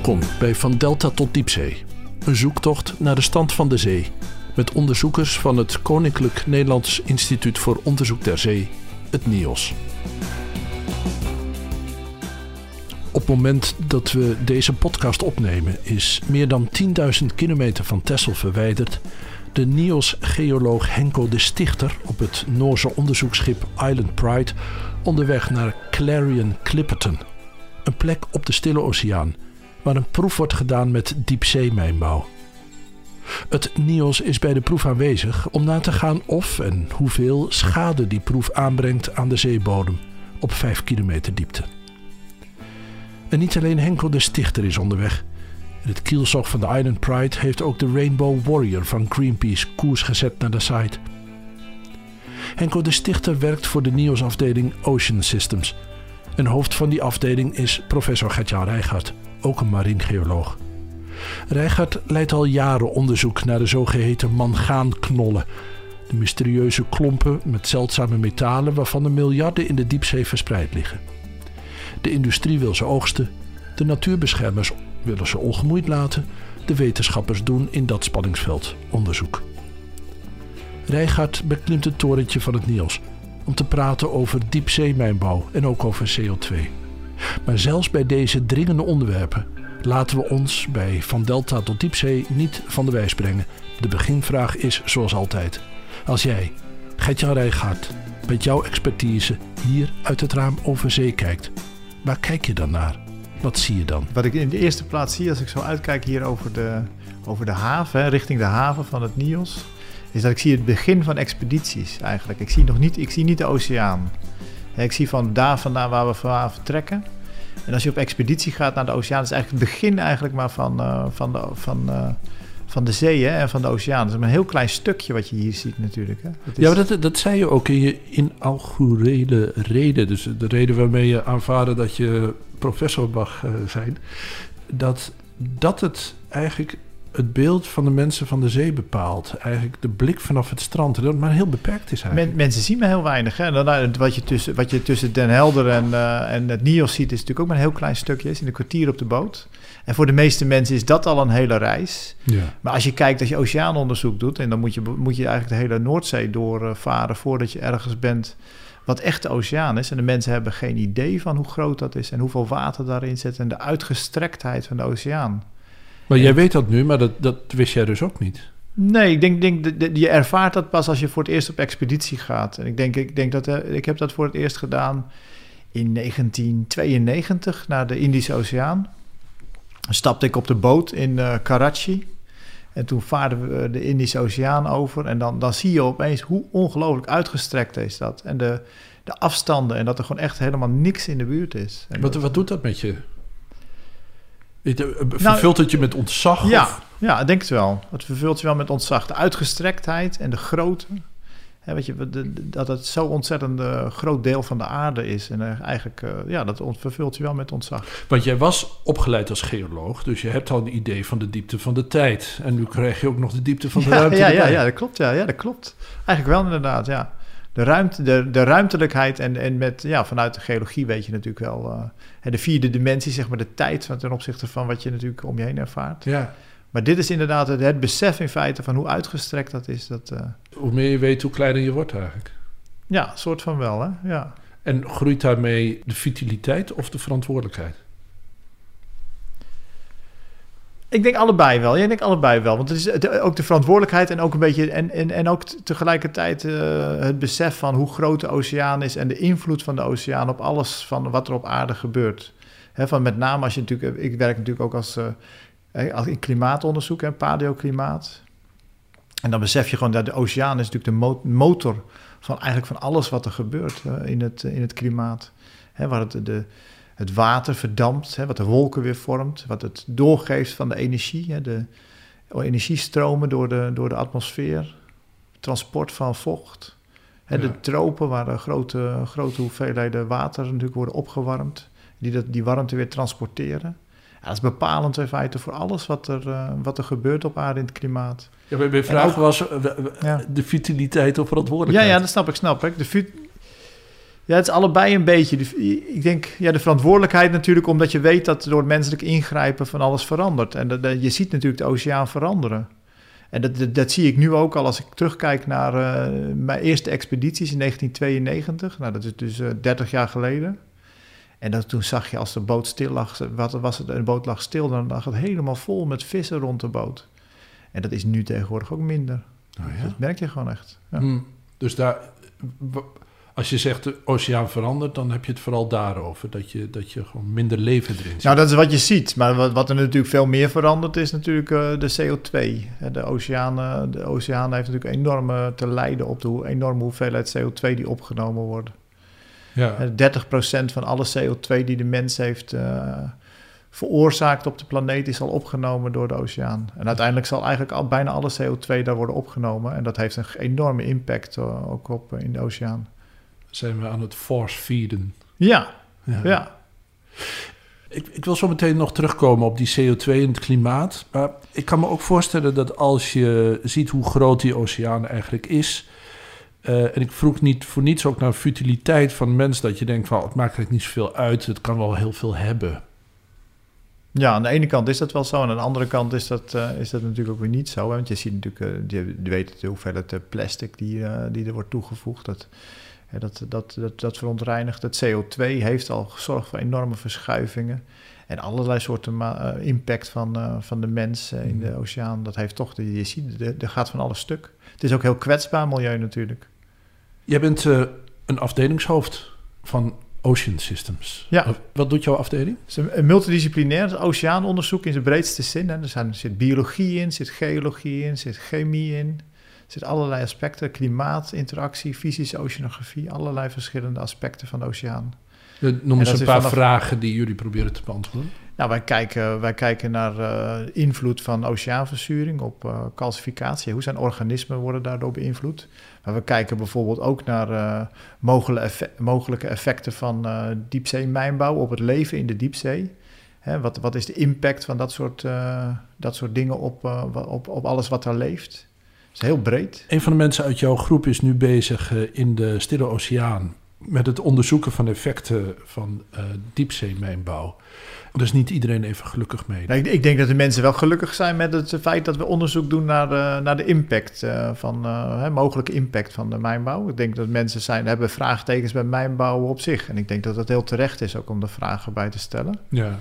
Welkom bij Van Delta tot Diepzee. Een zoektocht naar de stand van de zee. Met onderzoekers van het Koninklijk Nederlands Instituut voor Onderzoek der Zee, het NIOS. Op het moment dat we deze podcast opnemen, is meer dan 10.000 kilometer van Texel verwijderd de NIOS-geoloog Henko de Stichter op het Noorse onderzoeksschip Island Pride onderweg naar Clarion Clipperton, een plek op de Stille Oceaan waar een proef wordt gedaan met diepzeemijnbouw. Het NIOS is bij de proef aanwezig om na te gaan of en hoeveel schade die proef aanbrengt aan de zeebodem op 5 kilometer diepte. En niet alleen Henko de Stichter is onderweg. In het kielzog van de Island Pride heeft ook de Rainbow Warrior van Greenpeace koers gezet naar de site. Henko de Stichter werkt voor de NIOS-afdeling Ocean Systems. En hoofd van die afdeling is professor Gertjan Rijgaard, ook een marinegeoloog. Rijgaard leidt al jaren onderzoek naar de zogeheten mangaanknollen. De mysterieuze klompen met zeldzame metalen waarvan er miljarden in de diepzee verspreid liggen. De industrie wil ze oogsten, de natuurbeschermers willen ze ongemoeid laten, de wetenschappers doen in dat spanningsveld onderzoek. Rijgaard beklimt het torentje van het Niels om te praten over diepzeemijnbouw en ook over CO2. Maar zelfs bij deze dringende onderwerpen laten we ons bij Van Delta tot Diepzee niet van de wijs brengen. De beginvraag is zoals altijd. Als jij, Gertjan met jouw expertise hier uit het raam over zee kijkt, waar kijk je dan naar? Wat zie je dan? Wat ik in de eerste plaats zie als ik zo uitkijk hier over de, over de haven, richting de haven van het Nios, is dat ik zie het begin van expedities eigenlijk. Ik zie nog niet, ik zie niet de oceaan. Ik zie van daar vandaan waar we vandaan vertrekken. En als je op expeditie gaat naar de oceaan, is eigenlijk het begin eigenlijk maar van, uh, van, de, van, uh, van de zee hè, en van de oceaan. Dat is maar een heel klein stukje wat je hier ziet natuurlijk. Hè. Dat is... Ja, dat, dat zei je ook in je inaugurele reden. Dus de reden waarmee je aanvaarde dat je professor mag uh, zijn. Dat, dat het eigenlijk het beeld van de mensen van de zee bepaalt. Eigenlijk de blik vanaf het strand. Dat maar heel beperkt is eigenlijk. Men, mensen zien maar heel weinig. Hè? Dan, wat, je tussen, wat je tussen Den Helder en, uh, en het Nios ziet... is natuurlijk ook maar een heel klein stukje. is in een kwartier op de boot. En voor de meeste mensen is dat al een hele reis. Ja. Maar als je kijkt, als je oceaanonderzoek doet... en dan moet je, moet je eigenlijk de hele Noordzee doorvaren... voordat je ergens bent wat echt de oceaan is. En de mensen hebben geen idee van hoe groot dat is... en hoeveel water daarin zit... en de uitgestrektheid van de oceaan. Maar jij weet dat nu, maar dat, dat wist jij dus ook niet. Nee, ik denk, denk je ervaart dat pas als je voor het eerst op expeditie gaat. En ik denk, ik denk dat uh, ik heb dat voor het eerst gedaan in 1992 naar de Indische Oceaan. Dan stapte ik op de boot in uh, Karachi. En toen vaarden we de Indische Oceaan over. En dan, dan zie je opeens hoe ongelooflijk uitgestrekt is dat. En de, de afstanden en dat er gewoon echt helemaal niks in de buurt is. En wat, wat doet dat met je? Vervult nou, het je met ontzag? Ja, of? ja, ik denk het wel. Het vervult je wel met ontzag. De uitgestrektheid en de grootte. Hè, weet je, dat het zo ontzettend uh, groot deel van de aarde is. En uh, eigenlijk, uh, ja, dat vervult je wel met ontzag. Want jij was opgeleid als geoloog, dus je hebt al een idee van de diepte van de tijd. En nu krijg je ook nog de diepte van de ja, ruimte. Ja, ja, ja, dat klopt. Ja, ja, dat klopt. Eigenlijk wel inderdaad, ja de, ruimte, de, de ruimtelijkheid en, en met, ja, vanuit de geologie weet je natuurlijk wel uh, de vierde dimensie, zeg maar de tijd ten opzichte van wat je natuurlijk om je heen ervaart. Ja. Maar dit is inderdaad het, het besef in feite van hoe uitgestrekt dat is. Dat, uh, hoe meer je weet, hoe kleiner je wordt eigenlijk. Ja, soort van wel, hè? Ja. En groeit daarmee de vitaliteit of de verantwoordelijkheid? Ik denk allebei wel. Ja, ik denk allebei wel. Want het is ook de verantwoordelijkheid en ook een beetje. En, en, en ook tegelijkertijd uh, het besef van hoe groot de oceaan is en de invloed van de oceaan op alles van wat er op aarde gebeurt. Van met name als je natuurlijk. Ik werk natuurlijk ook als, uh, als in klimaatonderzoek en paleoklimaat. En dan besef je gewoon dat de oceaan is natuurlijk de motor van eigenlijk van alles wat er gebeurt in, het, in het klimaat. He, waar het de het water verdampt, hè, wat de wolken weer vormt, wat het doorgeeft van de energie, hè, de energiestromen door de, door de atmosfeer, transport van vocht. Hè, ja. De tropen waar de grote, grote hoeveelheden water natuurlijk worden opgewarmd, die dat, die warmte weer transporteren. Ja, dat is bepalend in feite voor alles wat er, uh, wat er gebeurt op aarde in het klimaat. Ja, mijn vraag ook, was uh, ja. de vitaliteit of verantwoordelijkheid. Ja, ja, dat snap ik, snap ik. De Ja, het is allebei een beetje. Ik denk, ja, de verantwoordelijkheid natuurlijk, omdat je weet dat door menselijk ingrijpen van alles verandert. En dat, je ziet natuurlijk de oceaan veranderen. En dat, dat, zie ik nu ook al als ik terugkijk naar uh, mijn eerste expedities in 1992. Nou, dat is dus uh, 30 jaar geleden. En dat, toen zag je als de boot stil lag, wat was het, een boot lag stil, dan lag het helemaal vol met vissen rond de boot. En dat is nu tegenwoordig ook minder. Oh ja? Dat merk je gewoon echt. Ja. Hmm. Dus daar, als je zegt de oceaan verandert, dan heb je het vooral daarover. Dat je, dat je gewoon minder leven erin zit. Nou, dat is wat je ziet. Maar wat, wat er natuurlijk veel meer verandert, is natuurlijk uh, de CO2. De oceaan, uh, de oceaan heeft natuurlijk enorm uh, te lijden op de hoe, enorme hoeveelheid CO2 die opgenomen wordt. Ja. 30% van alle CO2 die de mens heeft veroorzaakt op de planeet is al opgenomen door de oceaan. En uiteindelijk zal eigenlijk al, bijna alle CO2 daar worden opgenomen. En dat heeft een enorme impact ook op in de oceaan zijn we aan het force feeden. Ja, ja. Ik, ik, wil zo meteen nog terugkomen op die CO2 en het klimaat. Maar ik kan me ook voorstellen dat als je ziet hoe groot die oceaan eigenlijk is. Uh, en ik vroeg niet voor niets ook naar futiliteit van mens. Dat je denkt van het maakt eigenlijk niet zoveel uit. Het kan wel heel veel hebben. Ja, aan de ene kant is dat wel zo. En aan de andere kant is dat, uh, is dat natuurlijk ook weer niet zo. Hè? Want je ziet natuurlijk, uh, je, weet hoeveelheid plastic die, die er wordt toegevoegd. Dat, dat, dat, dat, dat verontreinigt. Het CO2 heeft al gezorgd voor enorme verschuivingen. En allerlei soorten uh, impact van, uh, van de mensen in de mm. oceaan. Dat heeft toch, je ziet, er gaat van alles stuk. Het is ook heel kwetsbaar milieu natuurlijk. Jij bent uh, een afdelingshoofd van Ocean Systems. Ja. Wat doet jouw afdeling? Het is een multidisciplinair oceaanonderzoek in zijn breedste zin. Hè. Er, zijn, er zit biologie in, zit geologie in, zit chemie in, er zitten allerlei aspecten, klimaat, interactie, fysische oceanografie, allerlei verschillende aspecten van de oceaan. Noem eens een paar vragen die jullie proberen te beantwoorden. Nou, wij kijken, wij kijken naar uh, invloed van oceaanverzuring op uh, calcificatie. Hoe zijn organismen worden daardoor beïnvloed? Maar we kijken bijvoorbeeld ook naar uh, mogelijke, effect, mogelijke effecten van diepzeemijnbouw op het leven in de diepzee. Hè, wat, wat is de impact van dat soort, dat soort dingen op, op, op alles wat er leeft? Is heel breed. Een van de mensen uit jouw groep is nu bezig uh, in de Stille Oceaan met het onderzoeken van effecten van uh, diepzeemijnbouw. Daar is niet iedereen even gelukkig mee. Nee, ik, denk dat de mensen wel gelukkig zijn met het feit dat we onderzoek doen naar de, naar de impact uh, van hè, mogelijke impact van de mijnbouw. Ik denk dat mensen zijn, hebben vraagtekens bij mijnbouw op zich. En ik denk dat het heel terecht is ook om de vragen bij te stellen. Ja.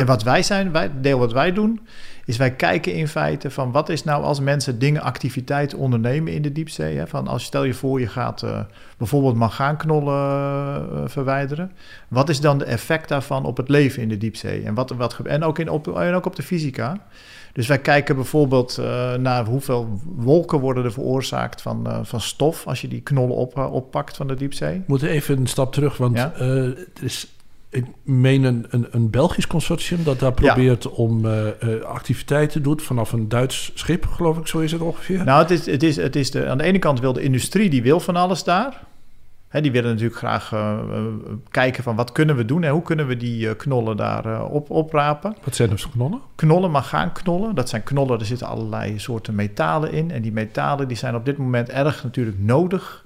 En wat wij zijn, wij, deel wat wij doen, is wij kijken in feite van wat is nou als mensen dingen, activiteiten ondernemen in de diepzee. Hè? Van als stel je voor je gaat uh, bijvoorbeeld mangaanknollen uh, verwijderen. Wat is dan de effect daarvan op het leven in de diepzee? En, wat, wat, en, ook, in, op, en ook op de fysica. Dus wij kijken bijvoorbeeld uh, naar hoeveel wolken worden er veroorzaakt van, uh, van stof als je die knollen op, oppakt van de diepzee. We moeten even een stap terug, want ja? het is ik meen een, een, een, Belgisch consortium dat daar probeert om uh, activiteiten doet vanaf een Duits schip, geloof ik, zo is het ongeveer. Nou, het is, het is, het is de, aan de ene kant wil de industrie, die wil van alles daar. Hè, die willen natuurlijk graag uh, kijken van wat kunnen we doen en hoe kunnen we die knollen daar op, oprapen. Wat zijn dus knollen? Knollen, maar gaan knollen. Dat zijn knollen, er zitten allerlei soorten metalen in. En die metalen die zijn op dit moment erg natuurlijk nodig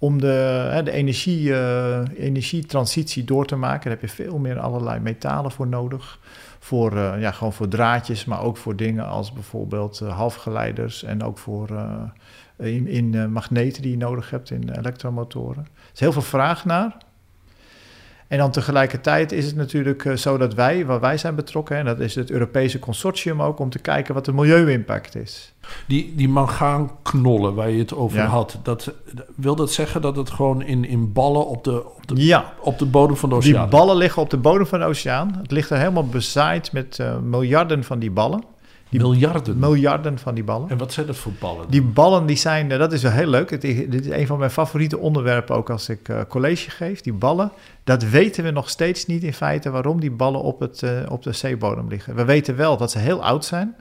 om de, de energie, uh, energietransitie door te maken, daar heb je veel meer allerlei metalen voor nodig. Voor, uh, ja, gewoon voor draadjes, maar ook voor dingen als bijvoorbeeld uh, halfgeleiders en ook voor in, in magneten die je nodig hebt in elektromotoren. Er is heel veel vraag naar. En dan tegelijkertijd is het natuurlijk eh, zo dat wij, waar wij zijn betrokken, en dat is het Europese consortium ook, om te kijken wat de milieu-impact is. Die, die mangaanknollen waar je het over had, dat, wil dat zeggen dat het gewoon in, in ballen op de, op, de, ja. op de bodem van de oceaan Die ballen liggen op de bodem van de oceaan. Het ligt er helemaal bezaaid met uh, miljarden van die ballen. Die miljarden? Miljarden van die ballen. En wat zijn dat voor ballen? Die ballen die zijn, eh, dat is wel heel leuk. Het, dit is een van mijn favoriete onderwerpen ook als ik uh, college geef. Die ballen, dat weten we nog steeds niet in feite waarom die ballen op, het, uh, op de zeebodem liggen. We weten wel dat ze heel oud zijn.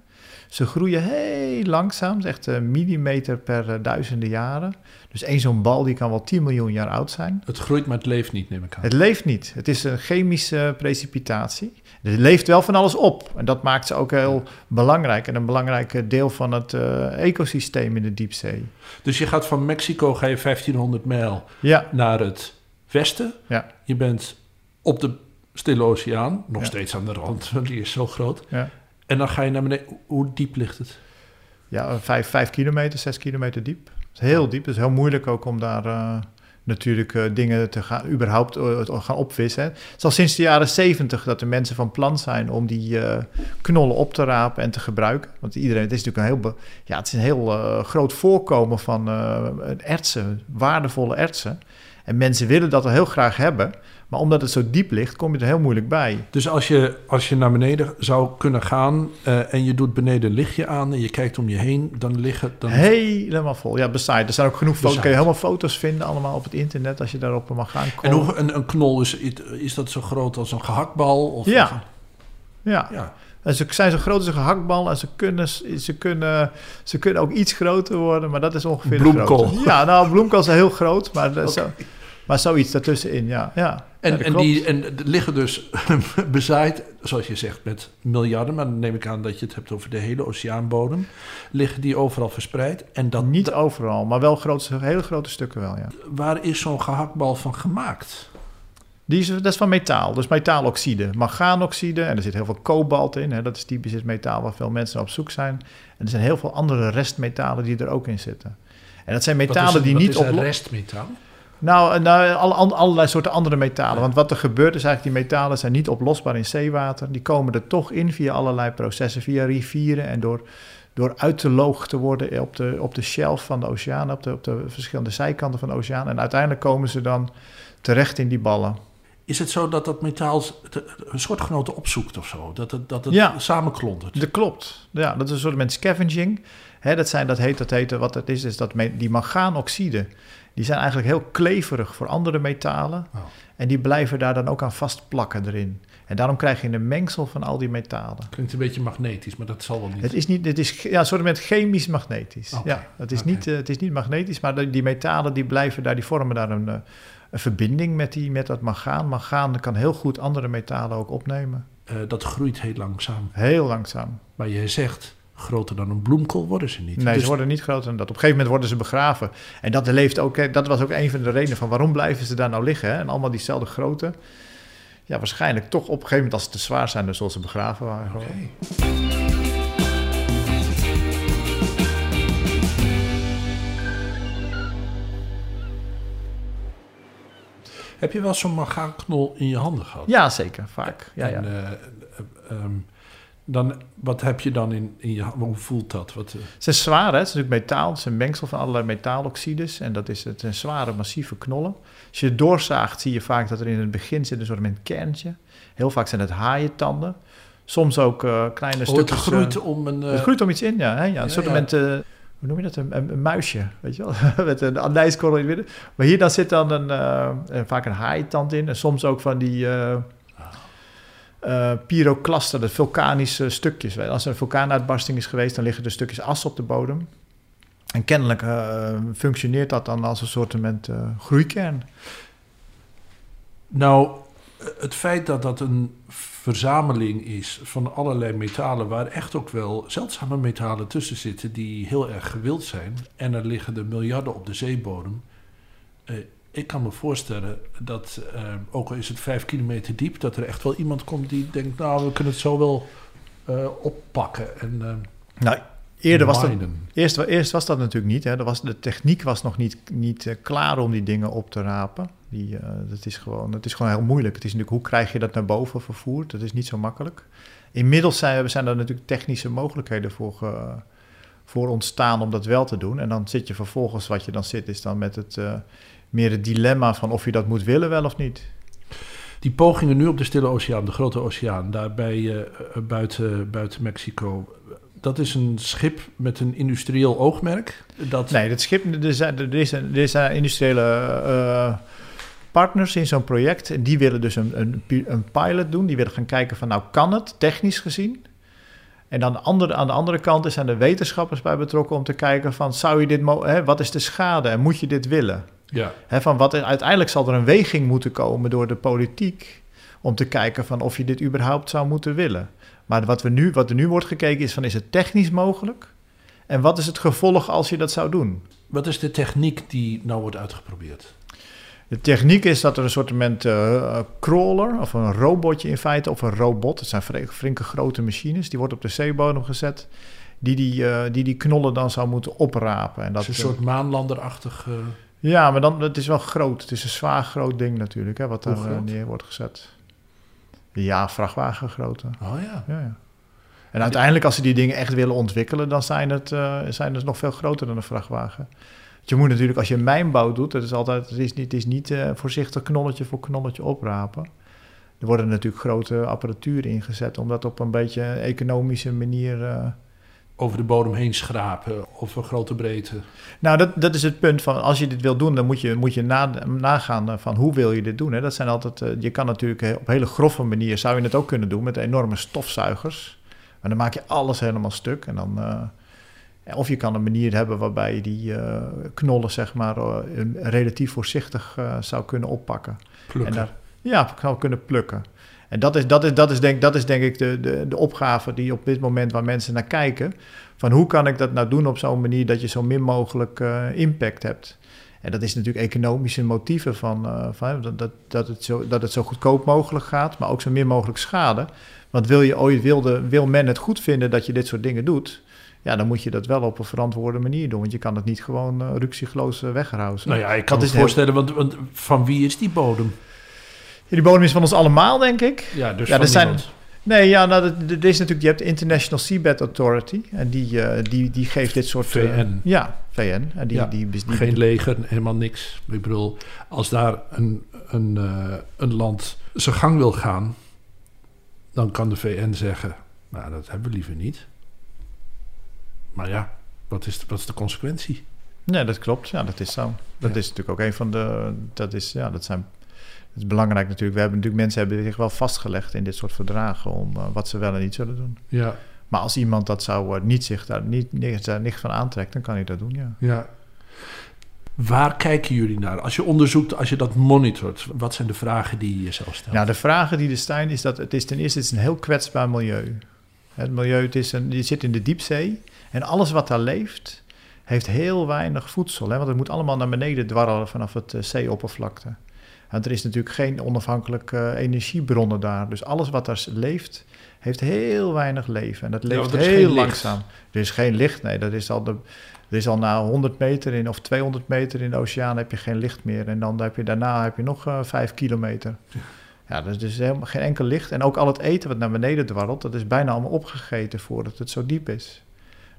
Ze groeien heel langzaam, echt een millimeter per duizenden jaren. Dus één zo'n bal die kan wel 10 miljoen jaar oud zijn. Het groeit, maar het leeft niet, neem ik aan. Het leeft niet. Het is een chemische precipitatie. Er leeft wel van alles op. En dat maakt ze ook heel belangrijk. En een belangrijk deel van het uh, ecosysteem in de diepzee. Dus je gaat van Mexico ga je 1500 mijl naar het westen. Ja. Je bent op de Stille Oceaan, nog Ja. steeds aan de rand, want die is zo groot. Ja. En dan ga je naar beneden. Hoe diep ligt het? Ja, vijf, vijf kilometer, zes kilometer diep. Is heel diep. Het is heel moeilijk ook om daar eh, natuurlijk eh, dingen te gaan, überhaupt eh, gaan opvissen. Het is al sinds de jaren zeventig dat de mensen van plan zijn om die eh, knollen op te rapen en te gebruiken. Want iedereen, het is natuurlijk een heel, ja, het is een heel groot voorkomen van ertsen, waardevolle ertsen. En mensen willen dat al heel graag hebben. Maar omdat het zo diep ligt, kom je er heel moeilijk bij. Dus als je, als je naar beneden zou kunnen gaan eh, en je doet beneden een lichtje aan en je kijkt om je heen, dan liggen... Dan, Helemaal vol. Ja, bezaaid. Er zijn ook genoeg foto's. Kun je helemaal foto's vinden allemaal op het internet als je daarop mag gaan. en hoe, een, een knol, is, is dat zo groot als een gehaktbal? Of Ja. Ja. ja. En ze zijn zo groot als een gehaktbal en ze kunnen, ze, kunnen, ze kunnen ook iets groter worden, maar dat is ongeveer Bloemkool. Ja, nou, bloemkool is heel groot, maar, zo, maar zoiets daartussenin, ja. ja. En, en, die, en liggen dus bezaaid, zoals je zegt, met miljarden, maar dan neem ik aan dat je het hebt over de hele oceaanbodem. Liggen die overal verspreid? En dat, Niet overal, maar wel grote, hele grote stukken wel, ja. waar is zo'n gehaktbal van gemaakt? Die is, dat is van metaal, dus metaaloxide, mangaanoxide en er zit heel veel kobalt in. Hè, dat is typisch het metaal waar veel mensen op zoek zijn. En er zijn heel veel andere restmetalen die er ook in zitten. En dat zijn Wat is metalen die wat niet is op een restmetaal? Nou, en, nou alle, allerlei soorten andere metalen. Want wat er gebeurt is eigenlijk, die metalen zijn niet oplosbaar in zeewater. Die komen er toch in via allerlei processen, via rivieren en door, door uit te loog te worden op de, op de shelf van de oceaan, op de, op de verschillende zijkanten van de oceaan. En uiteindelijk komen ze dan terecht in die ballen. Is het zo dat dat metaal een soortgenoten opzoekt of zo? Dat het, dat het Ja. samenklontert? Dat klopt. Ja, dat is een soort van scavenging. Hè, dat, zijn, dat heet, dat heet, wat het is, is dat me- die mangaanoxide, die zijn eigenlijk heel kleverig voor andere metalen. Oh. En die blijven daar dan ook aan vastplakken erin. En daarom krijg je een mengsel van al die metalen. Klinkt een beetje magnetisch, maar dat zal wel niet. Het is, niet, het is ja, een soort met chemisch magnetisch. Ja, het, is niet, eh, het is niet magnetisch, maar die, die metalen die blijven daar, die vormen daar een, eh, een verbinding met, die, met dat mangaan. Mangaan kan heel goed andere metalen ook opnemen. Eh, dat groeit heel langzaam. Heel langzaam. Maar je zegt, groter dan een bloemkool worden ze niet. Nee, Dus ze worden niet groter dan dat. Op een gegeven moment worden ze begraven. En dat, leeft ook, dat was ook een van de redenen van waarom blijven ze daar nou liggen. Hè? En allemaal diezelfde grootte. Ja, waarschijnlijk toch op een gegeven moment als ze te zwaar zijn, dan zullen ze begraven waren. Heb je wel zo'n magaanknol in je handen gehad? Ja, zeker. Vaak. Ja. En, eh, eh, ehm, dan, wat heb je dan in, in je? Hoe voelt dat? Wat, eh, Het is zwaar, hè? Het is natuurlijk metaal. Het is een mengsel van allerlei metaaloxides. En dat is het zijn zware, massieve knollen. Als je het doorzaagt, zie je vaak dat er in het begin zit een soort van kerntje. Heel vaak zijn het haaientanden. Soms ook eh, kleine oh, het stukjes... groeit eh, om een... het groeit om iets in, ja. Hè? ja een soort ja. eh, hoe noem je dat? Een, een, een muisje, weet je wel? met een andijskorrel in het midden. Maar hier dan zit dan een, een- vaak een haaientand in. En soms ook van die... eh pyroclasten, de vulkanische stukjes. Als er een vulkaanuitbarsting is geweest, dan liggen er stukjes as op de bodem. En kennelijk eh, functioneert dat dan als een soort uh, groeikern. Nou, het feit dat dat een verzameling is van allerlei metalen, waar echt ook wel zeldzame metalen tussen zitten die heel erg gewild zijn, en er liggen er miljarden op de zeebodem. Eh, ik kan me voorstellen dat, eh, ook al is het vijf kilometer diep, dat er echt wel iemand komt die denkt, nou, we kunnen het zo wel eh, oppakken. En, eh, nou, eerder was dat, eerst, eerst was dat natuurlijk niet. Hè. Er was, de techniek was nog niet, niet eh, klaar om die dingen op te rapen. Die, eh, dat, is gewoon, dat is gewoon heel moeilijk. Het is natuurlijk, hoe krijg je dat naar boven vervoerd? Dat is niet zo makkelijk. Inmiddels zijn, zijn er natuurlijk technische mogelijkheden voor, voor ontstaan om dat wel te doen. En dan zit je vervolgens, wat je dan zit, is dan met het meer het dilemma van of je dat moet willen wel of niet. Die pogingen nu op de Stille Oceaan, de Grote Oceaan, daar bij, eh, buiten, buiten Mexico. Dat is een schip met een industrieel oogmerk. Dat, Nee, dat schip, er zijn, er er zijn industriële uh, partners in zo'n project. En die willen dus een, een, een, pilot doen. Die willen gaan kijken van, nou kan het, technisch gezien? En aan de, andere, aan de andere kant zijn er wetenschappers bij betrokken om te kijken van, zou je dit, hè, wat is de schade en moet je dit willen? Ja. Hè, van wat, uiteindelijk zal er een weging moeten komen door de politiek om te kijken van of je dit überhaupt zou moeten willen. Maar wat, we nu, wat er nu wordt gekeken is van, is het technisch mogelijk? En wat is het gevolg als je dat zou doen? Wat is de techniek die nou wordt uitgeprobeerd? De techniek is dat er een soort uh, crawler of een robotje in feite, of een robot, het zijn flinke grote machines, die wordt op de zeebodem gezet, die die, uh, die, die knollen dan zou moeten oprapen. En dat is een soort maanlanderachtig. Ja, maar dan, het is wel groot. Het is een zwaar groot ding natuurlijk, hè, wat daar neer wordt gezet. Ja, vrachtwagengrootte. Oh ja. ja, ja. En uiteindelijk, als ze die dingen echt willen ontwikkelen, dan zijn het, zijn het nog veel groter dan een vrachtwagen. Je moet natuurlijk, als je mijnbouw doet, dat is altijd, het is niet, het is niet uh, voorzichtig knolletje voor knolletje oprapen. Er worden natuurlijk grote apparatuur ingezet om dat op een beetje economische manier. Uh, over de bodem heen schrapen of een grote breedte. Nou, dat, dat is het punt van als je dit wil doen, dan moet je, moet je na, nagaan eh, van hoe wil je dit doen. Hè? Dat zijn altijd, je kan natuurlijk op hele grove manier, zou je het ook kunnen doen met enorme stofzuigers. Maar dan maak je alles helemaal stuk en dan, of je kan een manier hebben waarbij je die uh, knollen, zeg maar, relatief voorzichtig zou kunnen oppakken. Plukken. En daar, ja, zou kunnen plukken. En dat is, dat is, dat is, denk, dat is denk ik de, de, de opgave die op dit moment waar mensen naar kijken. Van hoe kan ik dat nou doen op zo'n manier dat je zo min mogelijk impact hebt. En dat is natuurlijk economische motieven van, van dat, dat, dat, het zo, dat het zo goedkoop mogelijk gaat, maar ook zo min mogelijk schade. Want wil je ooit wilde, wil men het goed vinden dat je dit soort dingen doet, ja, dan moet je dat wel op een verantwoorde manier doen. Want je kan het niet gewoon uh, ruksigloos uh, Nou ja, ik kan me voorstellen, want, want, van wie is die bodem? Die bodem is van ons allemaal, denk ik. Ja, dus ja, van zijn, Nee, ja, nou, dat, is natuurlijk, je hebt de International Seabed Authority. En die, uh, die, die geeft dit soort... VN. ja, VN. En die, ja, die, die, geen leger, helemaal niks. Ik bedoel, als daar een, een, een land zijn gang wil gaan... dan kan de VN zeggen, nou, dat hebben we liever niet. Maar ja, wat is, wat is de consequentie? Nee, dat klopt. Ja, dat is zo. Dat is natuurlijk ook een van de. Dat is, ja, dat zijn. Het is belangrijk natuurlijk. We hebben natuurlijk mensen hebben zich wel vastgelegd in dit soort verdragen om uh, wat ze wel en niet zullen doen. Ja. Maar als iemand dat zou uh, niet zich daar niet, niet, daar niks van aantrekt, dan kan hij dat doen, ja. Ja. Waar kijken jullie naar? Als je onderzoekt, als je dat monitort, wat zijn de vragen die je jezelf stelt? Nou, de vragen die er zijn, is dat het is ten eerste het is een heel kwetsbaar milieu. Het milieu het is een, die zit in de diepzee. En alles wat daar leeft, heeft heel weinig voedsel. Hè? Want het moet allemaal naar beneden dwarrelen vanaf het uh, zeeoppervlakte. En er is natuurlijk geen onafhankelijke uh, energiebronnen daar. Dus alles wat daar leeft, heeft heel weinig leven. En dat leeft heel langzaam. Er is geen licht, nee. Dat is al de, er is al na 100 meter in, of 200 meter in de oceaan heb je geen licht meer. En dan heb je daarna heb je nog uh, eh, 5 kilometer. Ja, dus er is helemaal geen enkel licht. En ook al het eten wat naar beneden dwarrelt, dat is bijna allemaal opgegeten voordat het zo diep is.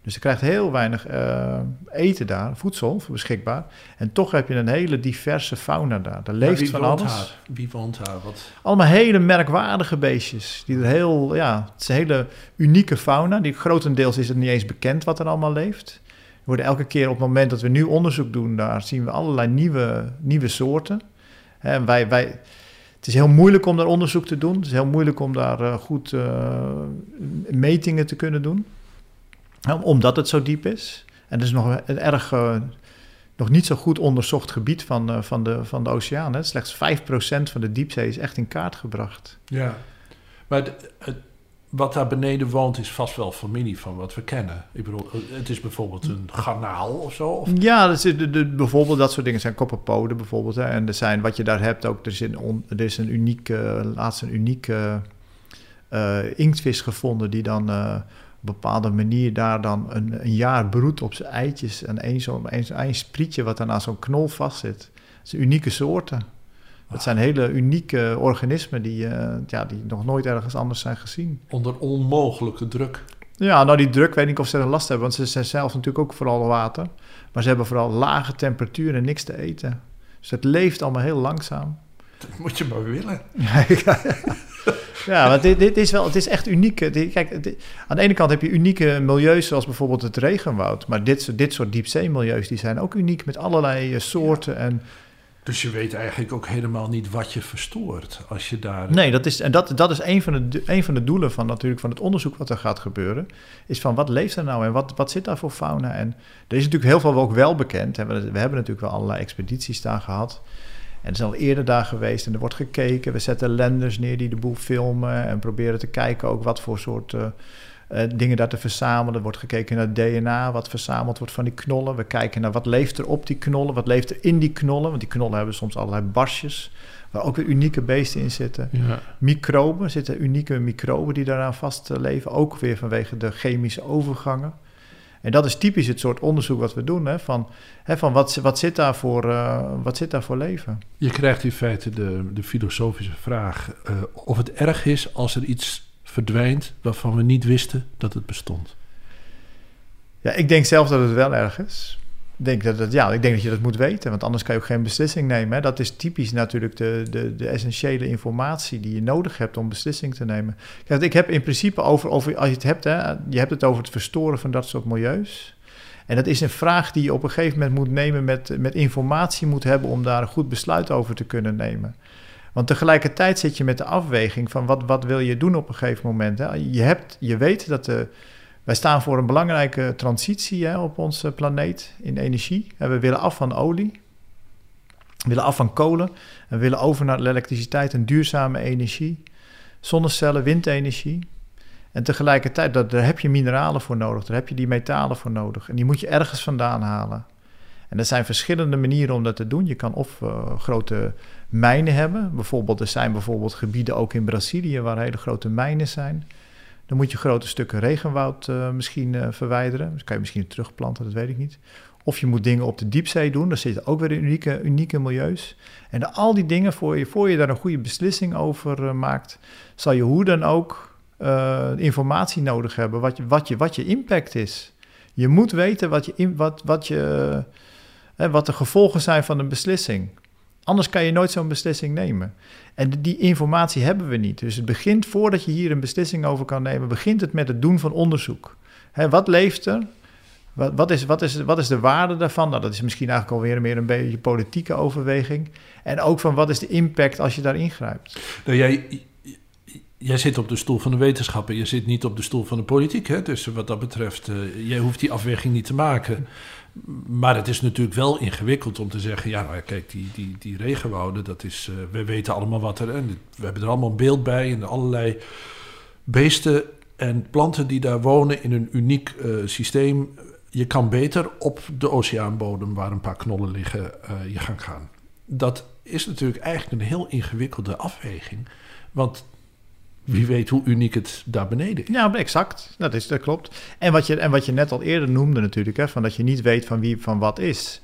Dus je krijgt heel weinig uh, eten daar, voedsel beschikbaar. En toch heb je een hele diverse fauna daar. Er leeft van alles. Haar? Wie woont daar? Wat? Allemaal hele merkwaardige beestjes. Die er heel, ja, het is een hele unieke fauna. Die grotendeels is het niet eens bekend wat er allemaal leeft. We worden elke keer op het moment dat we nu onderzoek doen, daar zien we allerlei nieuwe, nieuwe soorten. En wij, wij, het is heel moeilijk om daar onderzoek te doen. Het is heel moeilijk om daar uh, goed uh, metingen te kunnen doen omdat het zo diep is. En het is nog een erg, uh, nog niet zo goed onderzocht gebied van, uh, van, de, van de oceaan. Hè. Slechts 5% van de diepzee is echt in kaart gebracht. Ja, maar het, wat daar beneden woont is vast wel familie van wat we kennen. Ik bedoel, het is bijvoorbeeld een garnaal of zo? Of? Ja, dat is, de, de, bijvoorbeeld dat soort dingen zijn kopperpoden bijvoorbeeld. Hè. En er zijn, wat je daar hebt ook, er is een, er is een unieke, laatst een unieke uh, inktvis gevonden die dan bepaalde manier daar dan een, een jaar broedt op zijn eitjes. En één zo'n een, sprietje wat dan aan zo'n knol vastzit. Dat zijn unieke soorten. Het zijn hele unieke organismen die, uh, ja, die nog nooit ergens anders zijn gezien. Onder onmogelijke druk. Ja, nou die druk weet ik niet of ze er last hebben, want ze zijn zelf natuurlijk ook vooral water. Maar ze hebben vooral lage temperaturen en niks te eten. Dus het leeft allemaal heel langzaam. Dat moet je maar willen. Ja, want dit, dit is wel, het is echt uniek. kijk, aan de ene kant heb je unieke milieus, zoals bijvoorbeeld het regenwoud. Maar dit, dit soort diepzeemilieus, die zijn ook uniek met allerlei eh, soorten en... Dus je weet eigenlijk ook helemaal niet wat je verstoort als je daar... Nee, dat is, en dat, dat is een van, de, een van de doelen van, natuurlijk, van het onderzoek wat er gaat gebeuren. Is van wat leeft er nou en wat, wat zit daar voor fauna? En er is natuurlijk heel veel ook wel bekend. We, we hebben natuurlijk wel allerlei expedities daar gehad. En zijn al eerder daar geweest en er wordt gekeken. We zetten lenders neer die de boel filmen en proberen te kijken ook wat voor soort uh, uh, dingen daar te verzamelen. Er wordt gekeken naar DNA, wat verzameld wordt van die knollen. We kijken naar wat leeft er op die knollen, wat leeft er in die knollen. Want die knollen hebben soms allerlei barsjes, waar ook weer unieke beesten in zitten. Ja. Microben, zitten unieke microben die daaraan vastleven, ook weer vanwege de chemische overgangen. En dat is typisch het soort onderzoek wat we doen. Hè, van hè, van wat, wat, zit daar voor, uh, wat zit daar voor leven? Je krijgt in feite de, de filosofische vraag uh, of het erg is als er iets verdwijnt waarvan we niet wisten dat het bestond. Ja, ik denk zelf dat het wel erg is denk dat, dat, ja, ik denk dat je dat moet weten, want anders kan je ook geen beslissing nemen. Hè. Dat is typisch natuurlijk de, de, de essentiële informatie die je nodig hebt om beslissing te nemen. Kijk, ik heb in principe over, over als je het hebt, hè, je hebt het over het verstoren van dat soort milieus. En dat is een vraag die je op een gegeven moment moet nemen met, met informatie moet hebben om daar een goed besluit over te kunnen nemen. Want tegelijkertijd zit je met de afweging van wat, wat wil je doen op een gegeven moment. Hè. Je, hebt, je weet dat de wij staan voor een belangrijke transitie hè, op onze planeet in energie. we willen af van olie, we willen af van kolen en we willen over naar elektriciteit en duurzame energie, zonnecellen, windenergie. En tegelijkertijd, daar heb je mineralen voor nodig, daar heb je die metalen voor nodig. En die moet je ergens vandaan halen. En er zijn verschillende manieren om dat te doen. Je kan of uh, grote mijnen hebben. Bijvoorbeeld, er zijn bijvoorbeeld gebieden ook in Brazilië waar hele grote mijnen zijn. Dan moet je grote stukken regenwoud uh, misschien uh, verwijderen. Dus kan je misschien terugplanten, dat weet ik niet. Of je moet dingen op de diepzee doen. Daar zitten ook weer unieke, unieke milieus. En al die dingen, voor je, voor je daar een goede beslissing over uh, maakt, zal je hoe dan ook informatie nodig hebben wat je, wat, je, wat je impact is. Je moet weten wat, je, wat, wat, je, wat de gevolgen zijn van een beslissing. Anders kan je nooit zo'n beslissing nemen. En die informatie hebben we niet. Dus het begint, voordat je hier een beslissing over kan nemen, begint het met het doen van onderzoek. Hè, wat leeft er? Wat, is, wat, is, wat is de waarde daarvan? Nou, dat is misschien eigenlijk alweer meer een beetje politieke overweging. En ook van wat is de impact als je daar ingrijpt? Nou, jij, jij zit op de stoel van de wetenschappen, je zit niet op de stoel van de politiek. Hè? Dus wat dat betreft, uh, jij hoeft die afweging niet te maken. Maar het is natuurlijk wel ingewikkeld om te zeggen: ja, nou kijk, die, die, die regenwouden, dat is. Uh, we weten allemaal wat er. En we hebben er allemaal een beeld bij. En allerlei beesten en planten die daar wonen in een uniek uh, systeem. Je kan beter op de oceaanbodem, waar een paar knollen liggen, uh, je gaan gaan. Dat is natuurlijk eigenlijk een heel ingewikkelde afweging. Want wie weet hoe uniek het daar beneden is. Ja, exact. Dat, is, dat klopt. En wat, je, en wat je net al eerder noemde natuurlijk, hè, van dat je niet weet van wie van wat is.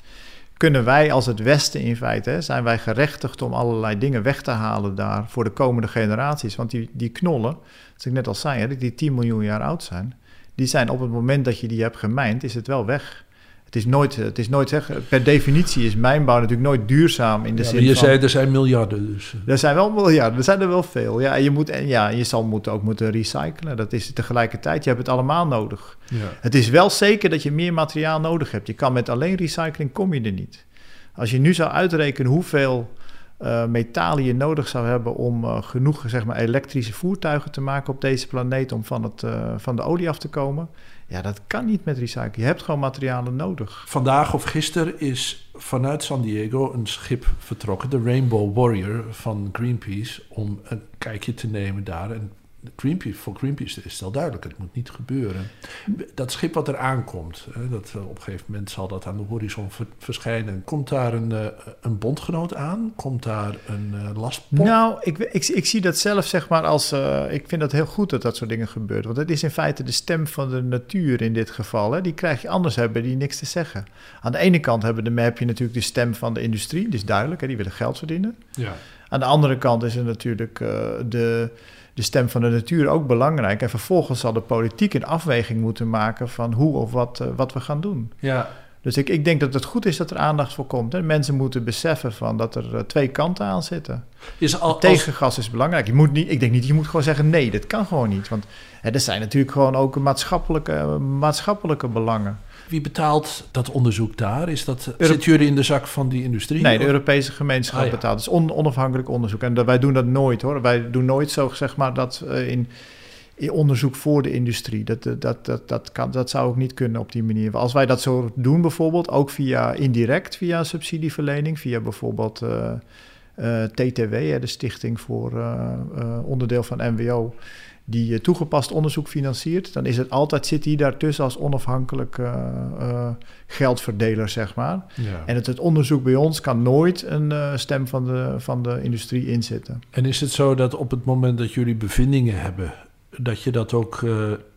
Kunnen wij als het Westen in feite, zijn wij gerechtigd om allerlei dingen weg te halen daar voor de komende generaties? Want die, die knollen, zoals ik net al zei, hè, die 10 miljoen jaar oud zijn, die zijn op het moment dat je die hebt gemijnd, is het wel weg. Het is nooit, het is nooit zeg, per definitie is mijnbouw natuurlijk nooit duurzaam in de ja, zin je zei, er zijn miljarden dus. Er zijn wel miljarden, er zijn er wel veel. Ja, en je, moet, en ja, je zal moeten, ook moeten recyclen. Dat is tegelijkertijd, je hebt het allemaal nodig. Ja. Het is wel zeker dat je meer materiaal nodig hebt. Je kan met alleen recycling, kom je er niet. Als je nu zou uitrekenen hoeveel uh, metalen je nodig zou hebben om uh, genoeg zeg maar, elektrische voertuigen te maken op deze planeet om van, het, uh, van de olie af te komen. Ja, dat kan niet met recycling. Je hebt gewoon materialen nodig. Vandaag of gisteren is vanuit San Diego een schip vertrokken, de Rainbow Warrior van Greenpeace, om een kijkje te nemen daar. En Greenpeace, voor Greenpeace is het duidelijk, het moet niet gebeuren. Dat schip wat er aankomt, dat, eh, op een gegeven moment zal dat aan de horizon verschijnen. Komt daar een, uh, een bondgenoot aan? Komt daar een uh, lastpop? Nou, ik, ik, ik, zie dat zelf zeg maar als... ik vind dat heel goed dat dat soort dingen gebeurt. Want het is in feite de stem van de natuur in dit geval. Hè. Die krijg je anders, hebben die niks te zeggen. Aan de ene kant hebben de, heb je natuurlijk de stem van de industrie. Die is duidelijk, hè, die willen geld verdienen. Ja. Aan de andere kant is er natuurlijk de de stem van de natuur ook belangrijk. En vervolgens zal de politiek een afweging moeten maken van hoe of wat, uh, wat we gaan doen. Ja. Dus ik, ik denk dat het goed is dat er aandacht voor komt. Hè. Mensen moeten beseffen van dat er uh, twee kanten aan zitten. Is al, tegengas is belangrijk. Je moet niet, ik denk niet, je moet gewoon zeggen nee, dat kan gewoon niet. Want hè, er zijn natuurlijk gewoon ook maatschappelijke, maatschappelijke belangen. Wie betaalt dat onderzoek daar? Is dat, zit jullie in de zak van die industrie? Nee, de Europese gemeenschap ah, betaalt. Het is on, onafhankelijk onderzoek. En wij doen dat nooit hoor. Wij doen nooit zo zeg maar dat uh, in, onderzoek voor de industrie. Dat, dat, dat, dat, kan, dat zou ook niet kunnen op die manier. Als wij dat zo doen bijvoorbeeld, ook via indirect, via subsidieverlening, via bijvoorbeeld... Uh, eh, TTW, de Stichting voor onderdeel van NWO, die toegepast onderzoek financiert, dan is het altijd, zit hij daartussen als onafhankelijk geldverdeler, zeg maar. Ja. En het, het, onderzoek bij ons kan nooit een stem van de, van de industrie inzetten. En is het zo dat op het moment dat jullie bevindingen hebben, dat je dat ook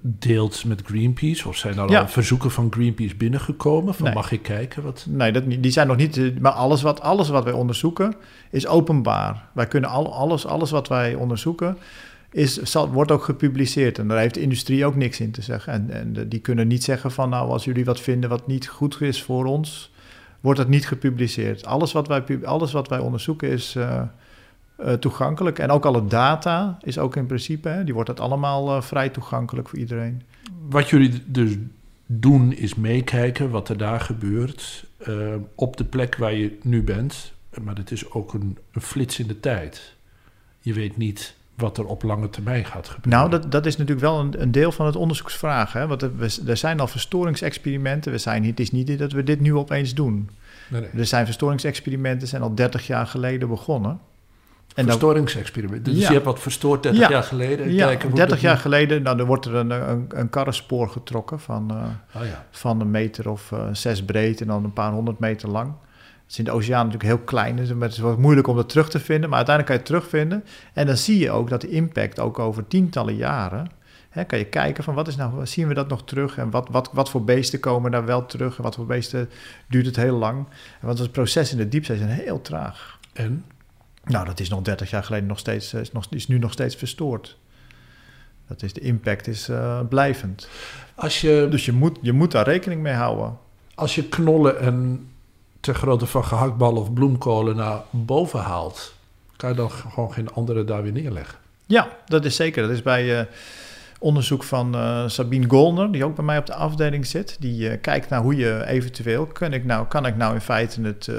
deelt met Greenpeace? Of zijn er al verzoeken van Greenpeace binnengekomen? Van mag ik kijken? Wat? Nee, dat, die zijn nog niet. Eh, maar alles wat, alles wat wij onderzoeken is openbaar. Wij kunnen al, alles, alles wat wij onderzoeken. Is, wordt ook gepubliceerd en daar heeft de industrie ook niks in te zeggen. En, en die kunnen niet zeggen van nou, als jullie wat vinden wat niet goed is voor ons, wordt het niet gepubliceerd. Alles wat wij, alles wat wij onderzoeken is, uh, uh, toegankelijk. En ook alle data is ook in principe, hè, die wordt het allemaal uh, vrij toegankelijk voor iedereen. Wat jullie dus doen is meekijken wat er daar gebeurt op de plek waar je nu bent. Maar het is ook een, flits in de tijd. Je weet niet wat er op lange termijn gaat gebeuren. Nou, dat, dat is natuurlijk wel een, een deel van het onderzoeksvraag. Hè? Want er, er zijn al verstoringsexperimenten. We zijn, het is niet dat we dit nu opeens doen. Nee, nee. Er zijn verstoringsexperimenten, zijn al 30 jaar geleden begonnen. En Verstoringsexperiment. Dus je hebt wat verstoord 30 jaar geleden. Ja, 30 jaar geleden nou, dan wordt er een, een, een karrenspoor getrokken van, uh, oh, van een meter of uh, zes breed en dan een paar honderd meter lang. Is in de oceaan natuurlijk heel klein, dus het is wat moeilijk om dat terug te vinden. Maar uiteindelijk kan je het terugvinden. En dan zie je ook dat de impact ook over tientallen jaren... Hè, kan je kijken van wat is nou, zien we dat nog terug? En wat, wat, wat voor beesten komen daar wel terug? En wat voor beesten duurt het heel lang? Want het proces in de diepzee is heel traag. En? Nou, dat is nog 30 jaar geleden nog steeds, eh, is, nog, is nu nog steeds verstoord. Dat is, de impact is uh, blijvend. Als je, dus je moet, je moet daar rekening mee houden. Als je knollen en ter grootte van gehaktballen of bloemkolen naar boven haalt, kan je dan gewoon geen andere daar weer neerleggen? Ja, dat is zeker. Dat is bij uh, onderzoek van uh, Sabine Golner, die ook bij mij op de afdeling zit. Die uh, kijkt naar hoe je eventueel, kan ik nou, kan ik nou in feite het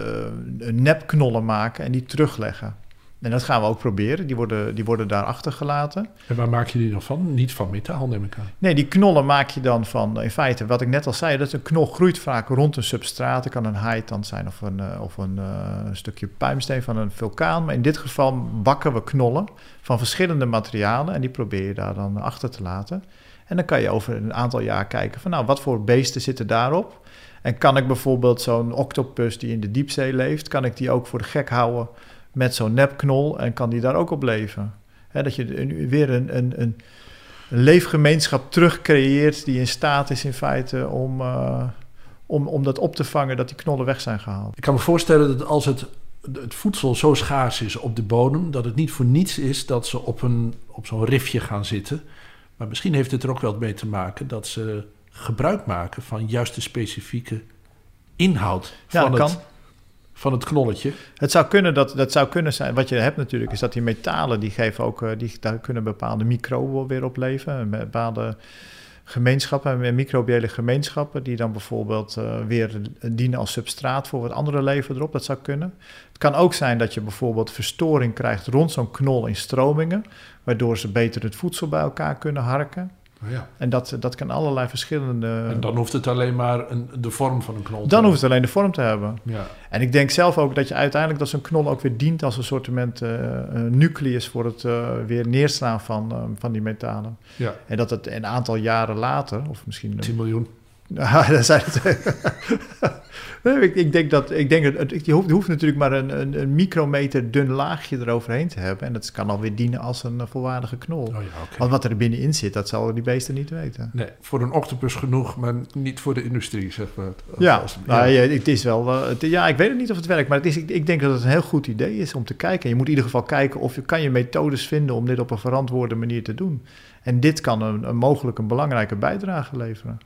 nepknollen maken en die terugleggen. En dat gaan we ook proberen. Die worden, die worden daar achtergelaten. En waar maak je die dan van? Niet van metaal, neem ik aan. Nee, die knollen maak je dan van, in feite, wat ik net al zei, dat een knol groeit vaak rond een substraat. Het kan een haitand zijn of een, uh, of een uh, stukje puimsteen van een vulkaan. Maar in dit geval bakken we knollen van verschillende materialen en die probeer je daar dan achter te laten. En dan kan je over een aantal jaar kijken van, nou, wat voor beesten zitten daarop? En kan ik bijvoorbeeld zo'n octopus die in de diepzee leeft, kan ik die ook voor de gek houden met zo'n nepknol en kan die daar ook op leven. dat je weer een, een, een, leefgemeenschap terugcreëert die in staat is in feite om, uh, om, om dat op te vangen dat die knollen weg zijn gehaald. Ik kan me voorstellen dat als het, het voedsel zo schaars is op de bodem, dat het niet voor niets is dat ze op, een, op zo'n rifje gaan zitten. Maar misschien heeft het er ook wel mee te maken dat ze gebruik maken van juist de specifieke inhoud ja, van het van het knolletje. Het zou kunnen dat dat zou kunnen zijn. Wat je hebt natuurlijk is dat die metalen die geven ook eh, die daar kunnen bepaalde microben weer op leven, bepaalde gemeenschappen, microbiële gemeenschappen die dan bijvoorbeeld uh, weer dienen als substraat voor wat andere leven erop. Dat zou kunnen. Het kan ook zijn dat je bijvoorbeeld verstoring krijgt rond zo'n knol in stromingen, waardoor ze beter het voedsel bij elkaar kunnen harken. Oh ja. En dat, dat kan allerlei verschillende... En dan hoeft het alleen maar een, de vorm van een knol te Dan hoeft het alleen de vorm te hebben. Ja. En ik denk zelf ook dat je uiteindelijk... dat zo'n knol ook weer dient als een soort uh, nucleus... voor het uh, weer neerslaan van, uh, van die metalen. Ja. En dat het een aantal jaren later... of misschien... 10 miljoen. Ja, dat zijn het. ik, ik, denk dat, ik denk dat je, hoeft, je hoeft natuurlijk maar een, een, een, micrometer dun laagje eroverheen te hebben. En dat kan alweer dienen als een volwaardige knol. Oh ja, Want wat er binnenin zit, dat zal die beesten niet weten. Nee, voor een octopus genoeg, maar niet voor de industrie, zeg maar. Ja, als, nou, ja. het is wel. Uh, het, ja, ik weet het niet of het werkt, maar het is, ik, ik, denk dat het een heel goed idee is om te kijken. Je moet in ieder geval kijken of je kan je methodes vinden om dit op een verantwoorde manier te doen. En dit kan een, een mogelijk een belangrijke bijdrage leveren.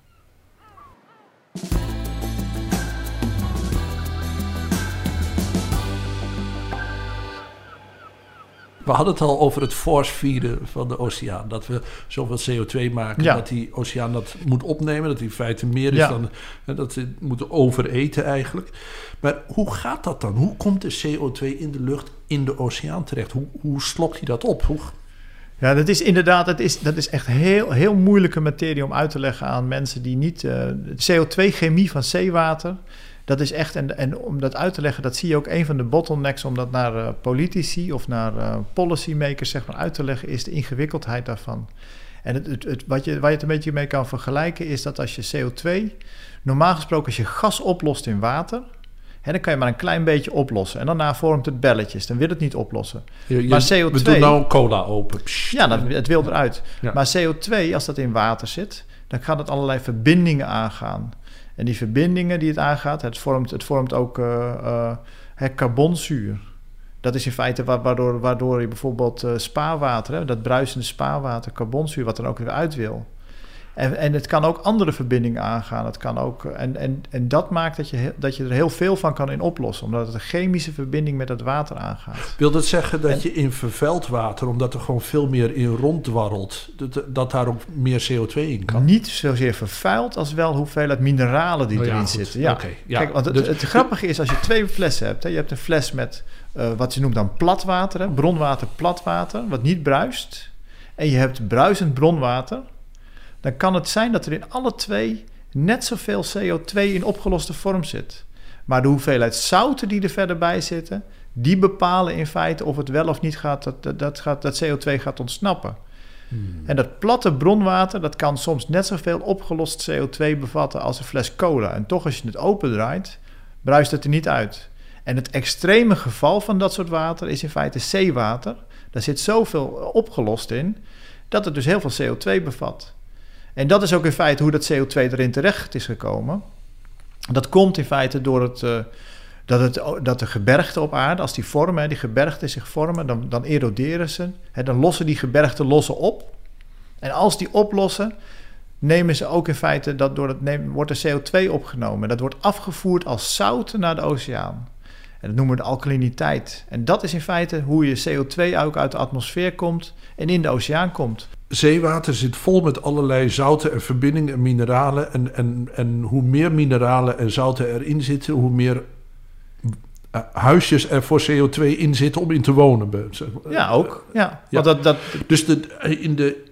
We hadden het al over het force van de oceaan. Dat we zoveel CO2 maken dat die oceaan dat moet opnemen. Dat die in feite meer is dan... Dat ze moeten overeten eigenlijk. Maar hoe gaat dat dan? Hoe komt de CO2 in de lucht in de oceaan terecht? Hoe, hoe slokt hij dat op? Hoe... Ja, dat is inderdaad, dat is, dat is echt heel, heel moeilijke materie om uit te leggen aan mensen die niet. Uh, CO2-chemie van zeewater Dat is echt, en, en om dat uit te leggen, dat zie je ook een van de bottlenecks om dat naar uh, politici of naar uh, policymakers zeg maar, uit te leggen, is de ingewikkeldheid daarvan. En het, het, wat je, waar je het een beetje mee kan vergelijken is dat als je CO2, normaal gesproken als je gas oplost in water, hè, dan kan je maar een klein beetje oplossen. En daarna vormt het belletjes, dan wil het niet oplossen. Je, je, maar CO2... We doen nou cola open. Ja, dat, het wil eruit. Ja. Maar CO2, als dat in water zit, dan gaat het allerlei verbindingen aangaan. En die verbindingen die het aangaat, het vormt, het vormt ook uh, uh, carbonzuur. Dat is in feite waardoor, waardoor je bijvoorbeeld uh, spaarwater, hè, dat bruisende spaarwater, carbonzuur, wat dan ook weer uit wil. En, en het kan ook andere verbindingen aangaan. Het kan ook, en, en, en dat maakt dat je, dat je er heel veel van kan in oplossen, omdat het een chemische verbinding met het water aangaat. Wil dat zeggen dat en, je in vervuild water, omdat er gewoon veel meer in ronddwarrelt, dat, dat daar ook meer CO2 in kan? Niet zozeer vervuild als wel hoeveelheid mineralen die oh, erin zitten. Ja. Okay, ja. Kijk, want het, Dus- het grappige is als je twee flessen hebt. Hè, je hebt een fles met uh, wat ze noemt dan platwater, hè, bronwater, platwater, wat niet bruist. En je hebt bruisend bronwater dan kan het zijn dat er in alle twee net zoveel CO2 in opgeloste vorm zit. Maar de hoeveelheid zouten die er verder bij zitten, die bepalen in feite of het wel of niet gaat, dat, dat, dat, gaat, dat CO2 gaat ontsnappen. Hmm. En dat platte bronwater, dat kan soms net zoveel opgelost CO2 bevatten als een fles cola. En toch als je het opendraait, bruist het er niet uit. En het extreme geval van dat soort water is in feite zeewater. Daar zit zoveel opgelost in, dat het dus heel veel CO2 bevat. En dat is ook in feite hoe dat CO2 erin terecht is gekomen. Dat komt in feite door het, uh, dat, het, dat de gebergten op aarde, als die vormen, die gebergten zich vormen, dan, dan eroderen ze. Hè, dan lossen die gebergten lossen op. En als die oplossen, nemen ze ook in feite, dat door het wordt er CO2 opgenomen. Dat wordt afgevoerd als zout naar de oceaan. En dat noemen we de alkaliniteit. En dat is in feite hoe je CO2 ook uit de atmosfeer komt en in de oceaan komt zeewater zit vol met allerlei zouten en verbindingen en mineralen. En, en, en hoe meer mineralen en zouten erin zitten, hoe meer uh, huisjes er voor CO2 in zitten om in te wonen. Ja, ook. Ja. ja. Dat, dat... Dus de, in de,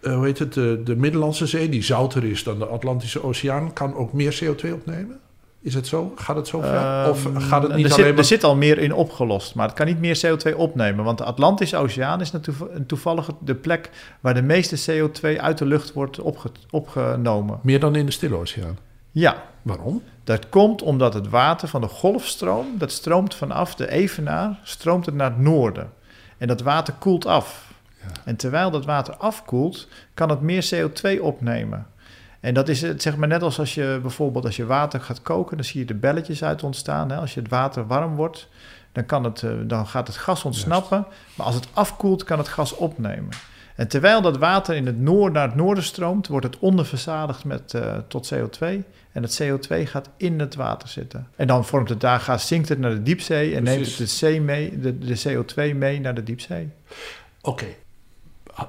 uh, hoe heet het, de, de Middellandse Zee, die zouter is dan de Atlantische Oceaan, kan ook meer CO2 opnemen? Is het zo? Gaat het zo ver? Of gaat het niet er alleen zit, maar... Er zit al meer in opgelost, maar het kan niet meer CO2 opnemen. Want de Atlantische Oceaan is natuurlijk toevallig de plek waar de meeste CO2 uit de lucht wordt opge opgenomen. Meer dan in de Stille Oceaan? Ja. Waarom? Dat komt omdat het water van de golfstroom, dat stroomt vanaf de Evenaar, stroomt het naar het noorden. En dat water koelt af. Ja. En terwijl dat water afkoelt, kan het meer CO2 opnemen. En dat is het, zeg maar net als als je bijvoorbeeld als je water gaat koken, dan zie je de belletjes uit ontstaan. Hè? Als je het water warm wordt, dan, kan het, uh, dan gaat het gas ontsnappen. Juist. Maar als het afkoelt, kan het gas opnemen. En terwijl dat water in het noord naar het noorden stroomt, wordt het onderverzadigd met, uh, tot CO2. En het CO2 gaat in het water zitten. En dan vormt het daar gas, zinkt het naar de diepzee en Precies. neemt het de, mee, de, de CO2 mee naar de diepzee. Oké, okay.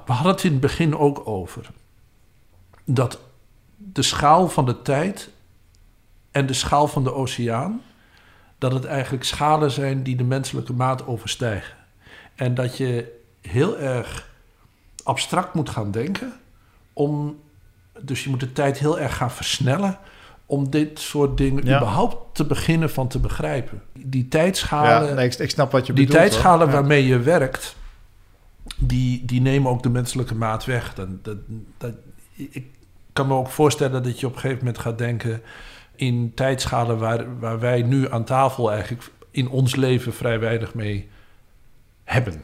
we hadden het in het begin ook over dat de schaal van de tijd en de schaal van de oceaan, dat het eigenlijk schalen zijn die de menselijke maat overstijgen. En dat je heel erg abstract moet gaan denken om, dus je moet de tijd heel erg gaan versnellen om dit soort dingen ja. überhaupt te beginnen van te begrijpen. Die tijdschalen, ja, nee, ik, ik, snap wat je die bedoelt, tijdschalen hoor. waarmee je werkt, die, die nemen ook de menselijke maat weg. Dat, dat, ik kan me ook voorstellen dat je op een gegeven moment gaat denken in tijdschalen waar, waar wij nu aan tafel eigenlijk in ons leven vrij weinig mee hebben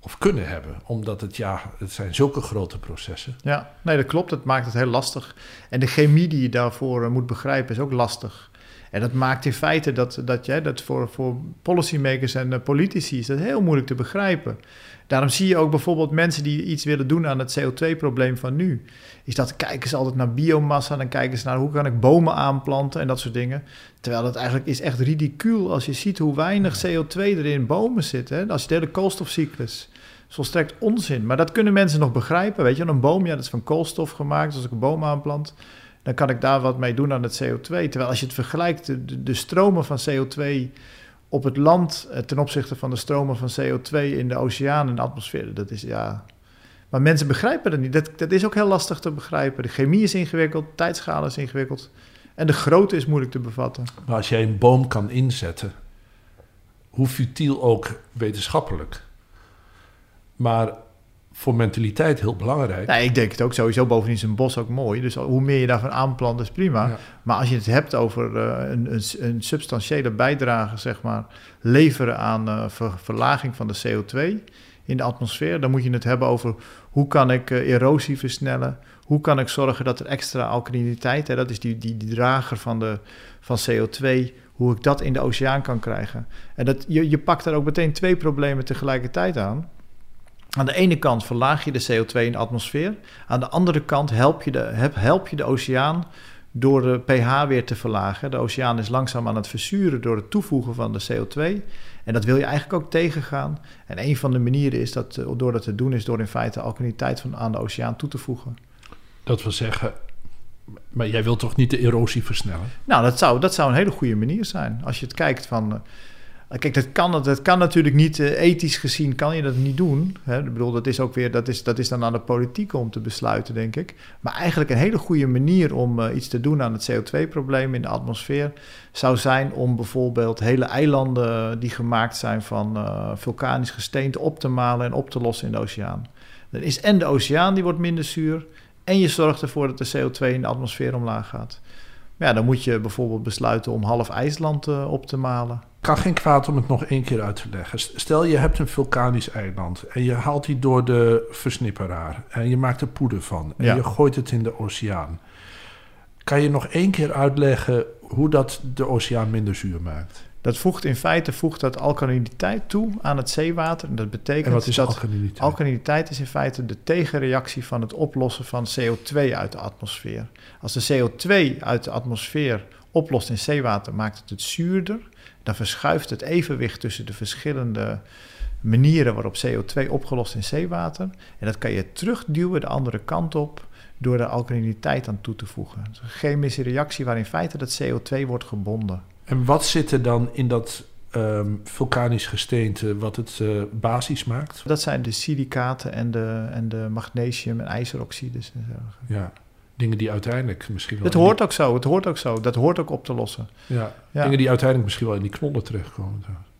of kunnen hebben. Omdat het, ja, het zijn zulke grote processen. Ja, nee, dat klopt. Dat maakt het heel lastig. En de chemie die je daarvoor uh, moet begrijpen is ook lastig. En dat maakt in feite dat, dat, jij, dat voor, voor policymakers en uh, politici is dat heel moeilijk te begrijpen. Daarom zie je ook bijvoorbeeld mensen die iets willen doen aan het CO2-probleem van nu. Is dat kijken ze altijd naar biomassa, dan kijken ze naar hoe kan ik bomen aanplanten en dat soort dingen. Terwijl het eigenlijk is echt ridicuul als je ziet hoe weinig CO2 er in bomen zit. Hè? Als je de hele koolstofcyclus is volstrekt onzin. Maar dat kunnen mensen nog begrijpen. Weet je, een boom, ja, dat is van koolstof gemaakt. Dus als ik een boom aanplant, dan kan ik daar wat mee doen aan het CO2. Terwijl als je het vergelijkt, de, stromen van CO2 op het land ten opzichte van de stromen van CO2 in de oceaan en de atmosfeer, dat is ja. Maar mensen begrijpen dat niet. Dat, dat is ook heel lastig te begrijpen. De chemie is ingewikkeld, tijdschalen is ingewikkeld. En de grootte is moeilijk te bevatten. Maar als jij een boom kan inzetten, hoe futiel ook wetenschappelijk, maar voor mentaliteit heel belangrijk. Nee, ik denk het ook sowieso. Bovendien is een bos ook mooi. Dus hoe meer je daarvan aanplant, is prima. Ja. Maar als je het hebt over uh, een, een, een, substantiële bijdrage, zeg maar, leveren aan uh, ver, verlaging van de CO2 in de atmosfeer, dan moet je het hebben over hoe kan ik uh, erosie versnellen? Hoe kan ik zorgen dat er extra alkaliniteit, hè, dat is die, die, die drager van, de, van CO2, hoe ik dat in de oceaan kan krijgen. En dat, je, je pakt daar ook meteen twee problemen tegelijkertijd aan. Aan de ene kant verlaag je de CO2 in de atmosfeer. Aan de andere kant help je de, help je de oceaan door de pH weer te verlagen. De oceaan is langzaam aan het verzuren door het toevoegen van de CO2. En dat wil je eigenlijk ook tegengaan. En een van de manieren is dat, door dat te doen, is door in feite alkaliniteit van, aan de oceaan toe te voegen. Dat wil zeggen, maar jij wilt toch niet de erosie versnellen? Nou, dat zou, dat zou een hele goede manier zijn. Als je het kijkt van. Kijk, dat kan, dat kan natuurlijk niet, ethisch gezien kan je dat niet doen. Hè? Ik bedoel, dat is ook weer, dat is, dat is dan aan de politiek om te besluiten, denk ik. Maar eigenlijk een hele goede manier om uh, iets te doen aan het CO2-probleem in de atmosfeer zou zijn om bijvoorbeeld hele eilanden die gemaakt zijn van vulkanisch gesteente op te malen en op te lossen in de oceaan. Dan is en de oceaan die wordt minder zuur en je zorgt ervoor dat de CO2 in de atmosfeer omlaag gaat. Ja, dan moet je bijvoorbeeld besluiten om half IJsland op te malen. Kan geen kwaad om het nog één keer uit te leggen. Stel je hebt een vulkanisch eiland en je haalt die door de versnipperaar en je maakt er poeder van en Ja. je gooit het in de oceaan. Kan je nog één keer uitleggen hoe dat de oceaan minder zuur maakt? Dat voegt in feite voegt dat alkaliniteit toe aan het zeewater. En dat betekent En wat is dat alkaliniteit? alkaliniteit is in feite de tegenreactie van het oplossen van CO2 uit de atmosfeer. Als de CO2 uit de atmosfeer oplost in zeewater, maakt het het zuurder. Dan verschuift het evenwicht tussen de verschillende manieren waarop CO2 opgelost in zeewater. En dat kan je terugduwen de andere kant op door de alkaliniteit aan toe te voegen. Een chemische reactie waar in feite dat CO2 wordt gebonden. En wat zit er dan in dat ehm, vulkanisch gesteente wat het eh, basis maakt? Dat zijn de silicaten en de, en de magnesium- en ijzeroxides. En zo. Ja, dingen die uiteindelijk misschien wel... Het die- hoort ook zo, het hoort ook zo. Dat hoort ook op te lossen. ja, Ja. dingen die uiteindelijk misschien wel in die knollen terechtkomen. trouwens.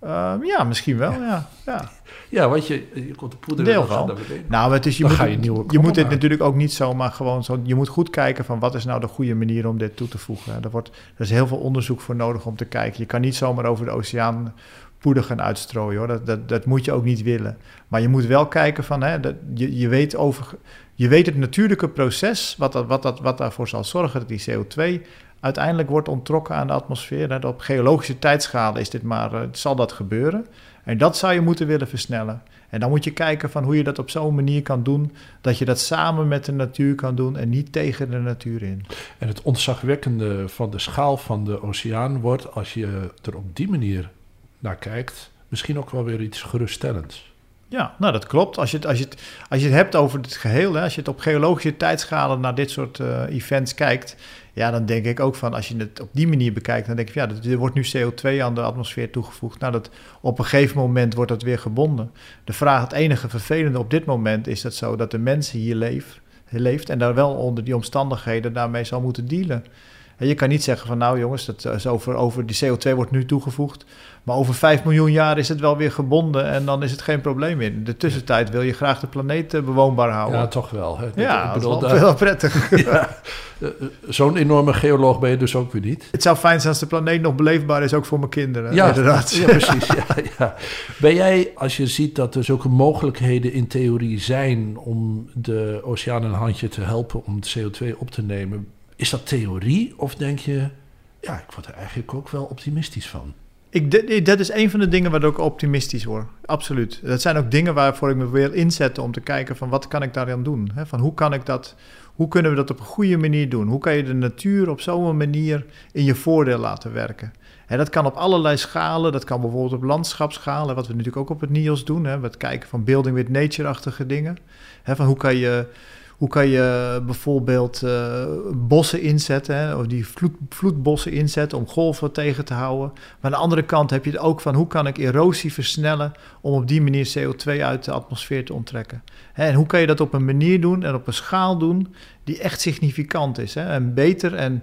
Ehm, ja, misschien wel, ja. ja. Ja, want je, je komt de poeder Deel beneden. Nou, het is, je Dan moet, ga je nieuwe je moet dit natuurlijk ook niet zomaar gewoon zo... Je moet goed kijken van wat is nou de goede manier om dit toe te voegen. Er, wordt, er is heel veel onderzoek voor nodig om te kijken. Je kan niet zomaar over de oceaan poeder gaan uitstrooien, hoor. Dat, dat, dat moet je ook niet willen. Maar je moet wel kijken van... Hè, dat, je, je, weet over, je weet het natuurlijke proces... Wat, dat, wat, dat, wat daarvoor zal zorgen dat die CO2 uiteindelijk wordt onttrokken aan de atmosfeer. Hè. Op geologische tijdschalen is dit maar, eh, zal dat gebeuren. En dat zou je moeten willen versnellen. En dan moet je kijken van hoe je dat op zo'n manier kan doen... dat je dat samen met de natuur kan doen en niet tegen de natuur in. En het ontzagwekkende van de schaal van de oceaan wordt, als je er op die manier kijkt, misschien ook wel weer iets geruststellends. Ja, nou dat klopt. Als je het, als je het, als je het hebt over het geheel, hè, als je het op geologische tijdschalen naar dit soort eh, events kijkt, ja, dan denk ik ook van als je het op die manier bekijkt, dan denk ik ja, er wordt nu CO2 aan de atmosfeer toegevoegd. Nou, dat op een gegeven moment wordt dat weer gebonden. De vraag, het enige vervelende op dit moment is dat zo dat de mensen hier leef, leeft en daar wel onder die omstandigheden daarmee zal moeten dealen. En je kan niet zeggen van nou jongens, dat is over, over die CO2 wordt nu toegevoegd. Maar over 5 miljoen jaar is het wel weer gebonden en dan is het geen probleem meer. In de tussentijd wil je graag de planeet eh, bewoonbaar houden. Ja, toch wel. Hè? Ja, ik dat bedoel, is wel, prettig. ja, eh, zo'n enorme geoloog ben je dus ook weer niet. Het zou fijn zijn als de planeet nog beleefbaar is, ook voor mijn kinderen. Ja, inderdaad. Ja, precies. Ja, ja. Ben jij, als je ziet dat er zulke mogelijkheden in theorie zijn om de oceaan een handje te helpen om het CO2 op te nemen, is dat theorie of denk je, ja, ik word er eigenlijk ook wel optimistisch van? Ik, de- dat is een van de dingen waar ik optimistisch word. Absoluut. Dat zijn ook dingen waarvoor ik me wil inzetten om te kijken van wat kan ik daaraan doen. Hè? Van hoe kan ik dat, hoe kunnen we dat op een goede manier doen? Hoe kan je de natuur op zo'n manier in je voordeel laten werken? En dat kan op allerlei schalen. Dat kan bijvoorbeeld op landschapsschalen, wat we natuurlijk ook op het NIOS doen. Het kijken van building with nature-achtige dingen. Van hoe kan je hoe kan je bijvoorbeeld eh, bossen inzetten, of die vloed, vloedbossen inzetten om golven tegen te houden. Maar aan de andere kant heb je het ook van hoe kan ik erosie versnellen om op die manier CO2 uit de atmosfeer te onttrekken. Hè, en hoe kan je dat op een manier doen en op een schaal doen die echt significant is. Hè, en beter en,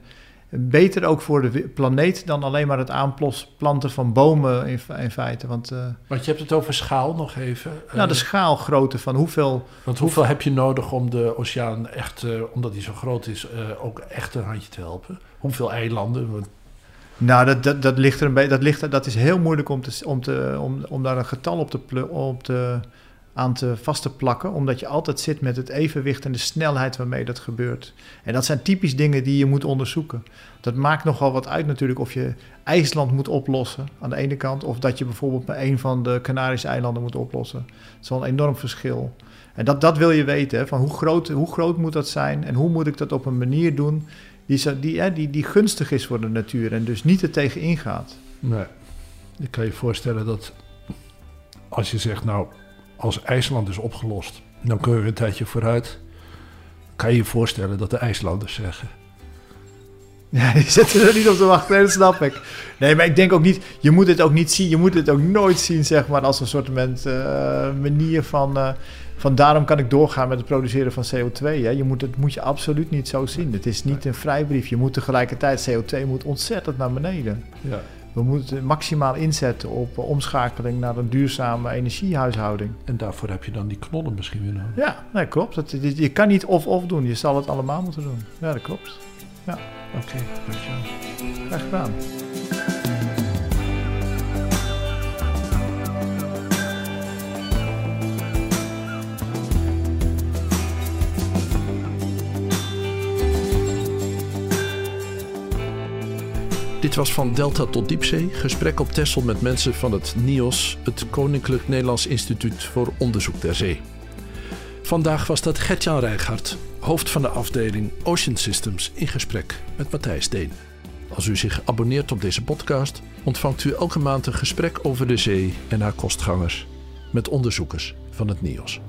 beter ook voor de planeet dan alleen maar het aanplanten van bomen in, in feite. Want, uh, Want je hebt het over schaal nog even. Nou, de schaalgrootte van hoeveel... Want hoeveel heb je nodig om de oceaan echt, uh, omdat die zo groot is, uh, ook echt een handje te helpen? Hoeveel eilanden? Nou, dat, dat, dat ligt er een beetje. Dat, ligt, dat is heel moeilijk om, te, om, te, om, om daar een getal op te, op te, aan te vast te plakken, omdat je altijd zit met het evenwicht en de snelheid waarmee dat gebeurt. En dat zijn typisch dingen die je moet onderzoeken. Dat maakt nogal wat uit natuurlijk of je IJsland moet oplossen aan de ene kant, of dat je bijvoorbeeld bij een van de Canarische eilanden moet oplossen. Dat is wel een enorm verschil. En dat, dat wil je weten, van hoe groot, hoe groot moet dat zijn en hoe moet ik dat op een manier doen die, die, die, die gunstig is voor de natuur en dus niet er tegen ingaat. Nee, ik kan je voorstellen dat als je zegt, nou, als IJsland is opgelost, dan kun je een tijdje vooruit. Kan je je voorstellen dat de IJslanders zeggen. Ja, die zitten er niet op te wachten, dat snap ik. Nee, maar ik denk ook niet, je moet het ook niet zien, je moet het ook nooit zien, zeg maar, als een soort uh, manier van. Uh, van daarom kan ik doorgaan met het produceren van CO2. Hè. Je moet, het moet je absoluut niet zo zien. Het is niet een vrijbrief. Je moet tegelijkertijd, CO2 moet ontzettend naar beneden. Ja. We moeten maximaal inzetten op omschakeling naar een duurzame energiehuishouding. En daarvoor heb je dan die knollen misschien weer nodig. Ja, nee, klopt. Dat, je kan niet of-of doen. Je zal het allemaal moeten doen. Ja, dat klopt. Ja. Oké, okay, dankjewel. Graag gedaan. Dit was van Delta tot Diepzee, gesprek op Texel met mensen van het NIOS, het Koninklijk Nederlands Instituut voor Onderzoek der Zee. Vandaag was dat Gertjan Rijgaard, hoofd van de afdeling Ocean Systems, in gesprek met Matthijs Deen. Als u zich abonneert op deze podcast, ontvangt u elke maand een gesprek over de zee en haar kostgangers met onderzoekers van het NIOS.